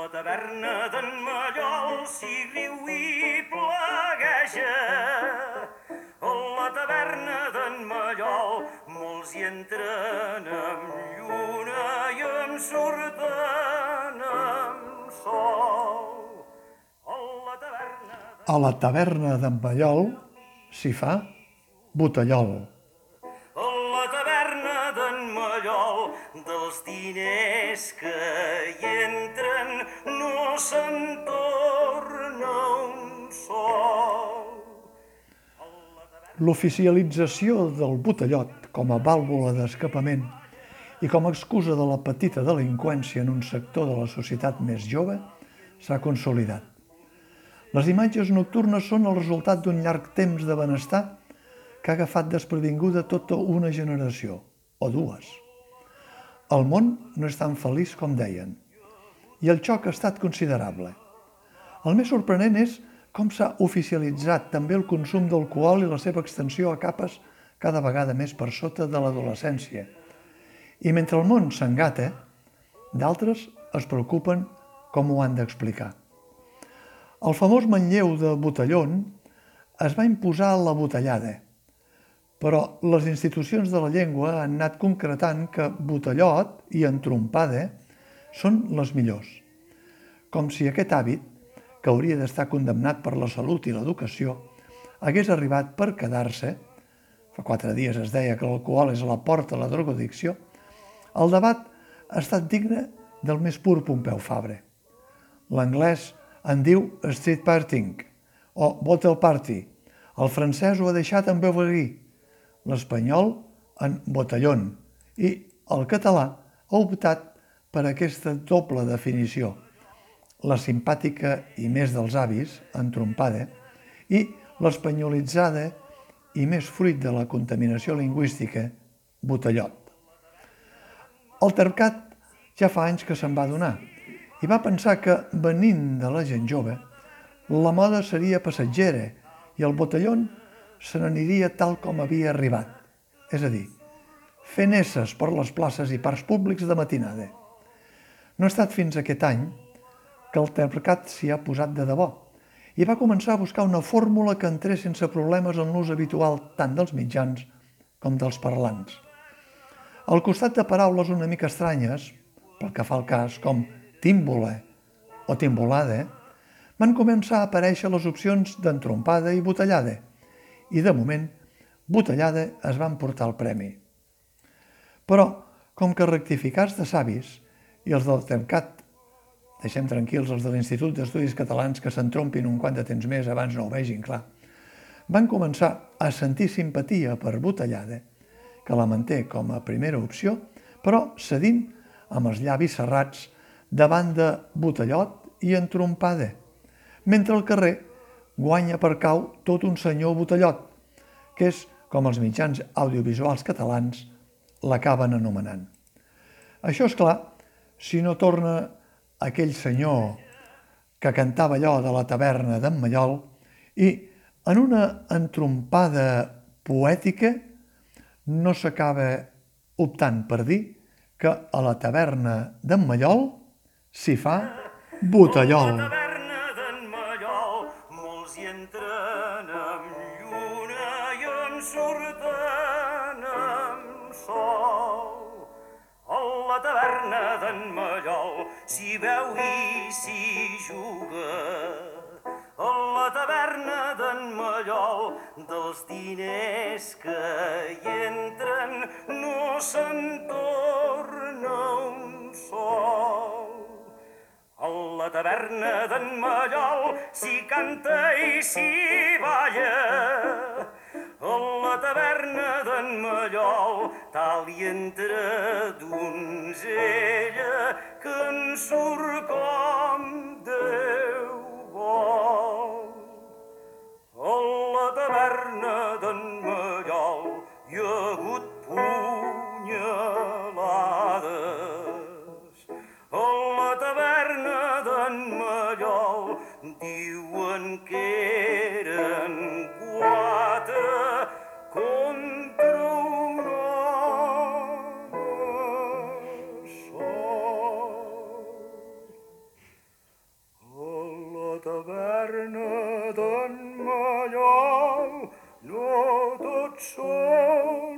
la taverna d'en Mallol s'hi riu i plegueja. A la taverna d'en Mallol molts hi entren amb lluna i en surten amb sol. A la taverna d'en Mallol s'hi fa botellol. Dels diners que hi entren no se'n torna un sol. L'oficialització del botellot com a vàlvula d'escapament i com a excusa de la petita delinqüència en un sector de la societat més jove s'ha consolidat. Les imatges nocturnes són el resultat d'un llarg temps de benestar que ha agafat desprevinguda tota una generació, o dues. El món no és tan feliç com deien, i el xoc ha estat considerable. El més sorprenent és com s'ha oficialitzat també el consum d'alcohol i la seva extensió a capes cada vegada més per sota de l'adolescència. I mentre el món s'engata, d'altres es preocupen com ho han d'explicar. El famós manlleu de Botellón es va imposar a la botellada, però les institucions de la llengua han anat concretant que botellot i entrompada són les millors. Com si aquest hàbit, que hauria d'estar condemnat per la salut i l'educació, hagués arribat per quedar-se, fa quatre dies es deia que l'alcohol és a la porta de la drogodicció, el debat ha estat digne del més pur Pompeu Fabra. L'anglès en diu street partying o bottle party. El francès ho ha deixat en beverí, l'espanyol en botellón i el català ha optat per aquesta doble definició, la simpàtica i més dels avis, entrompada, i l'espanyolitzada i més fruit de la contaminació lingüística, botellot. El tercat ja fa anys que se'n va donar i va pensar que, venint de la gent jove, la moda seria passatgera i el botellón se n'aniria tal com havia arribat, és a dir, fent esses per les places i parcs públics de matinada. No ha estat fins aquest any que el tercat s'hi ha posat de debò i va començar a buscar una fórmula que entrés sense problemes en l'ús habitual tant dels mitjans com dels parlants. Al costat de paraules una mica estranyes, pel que fa al cas, com tímbola o timbolada, van començar a aparèixer les opcions d'entrompada i botellada, i de moment, botellada es van portar el premi. Però, com que rectificats de savis i els del Tercat deixem tranquils els de l'Institut d'Estudis Catalans que s'entrompin un quant de temps més abans no ho vegin clar, van començar a sentir simpatia per botellada, que la manté com a primera opció, però cedint amb els llavis serrats davant de botellot i entrompada, mentre al carrer guanya per cau tot un senyor botellot, que és com els mitjans audiovisuals catalans l'acaben anomenant. Això és clar, si no torna aquell senyor que cantava allò de la taverna d'en Mallol i en una entrompada poètica no s'acaba optant per dir que a la taverna d'en Mallol s'hi fa botellol. Surten amb sol. A la taverna d'en Mallol s'hi veu i s'hi juga. A la taverna d'en Mallol dels diners que hi entren no se'n torna un sol. A la taverna d'en Mallol s'hi canta i s'hi balla. D'en Mallol tal i entre donzella que en surt com Déu vol. A la taverna d'en Mallol hi ha hagut punyalades. A la taverna d'en Mallol diuen que moją, no to co?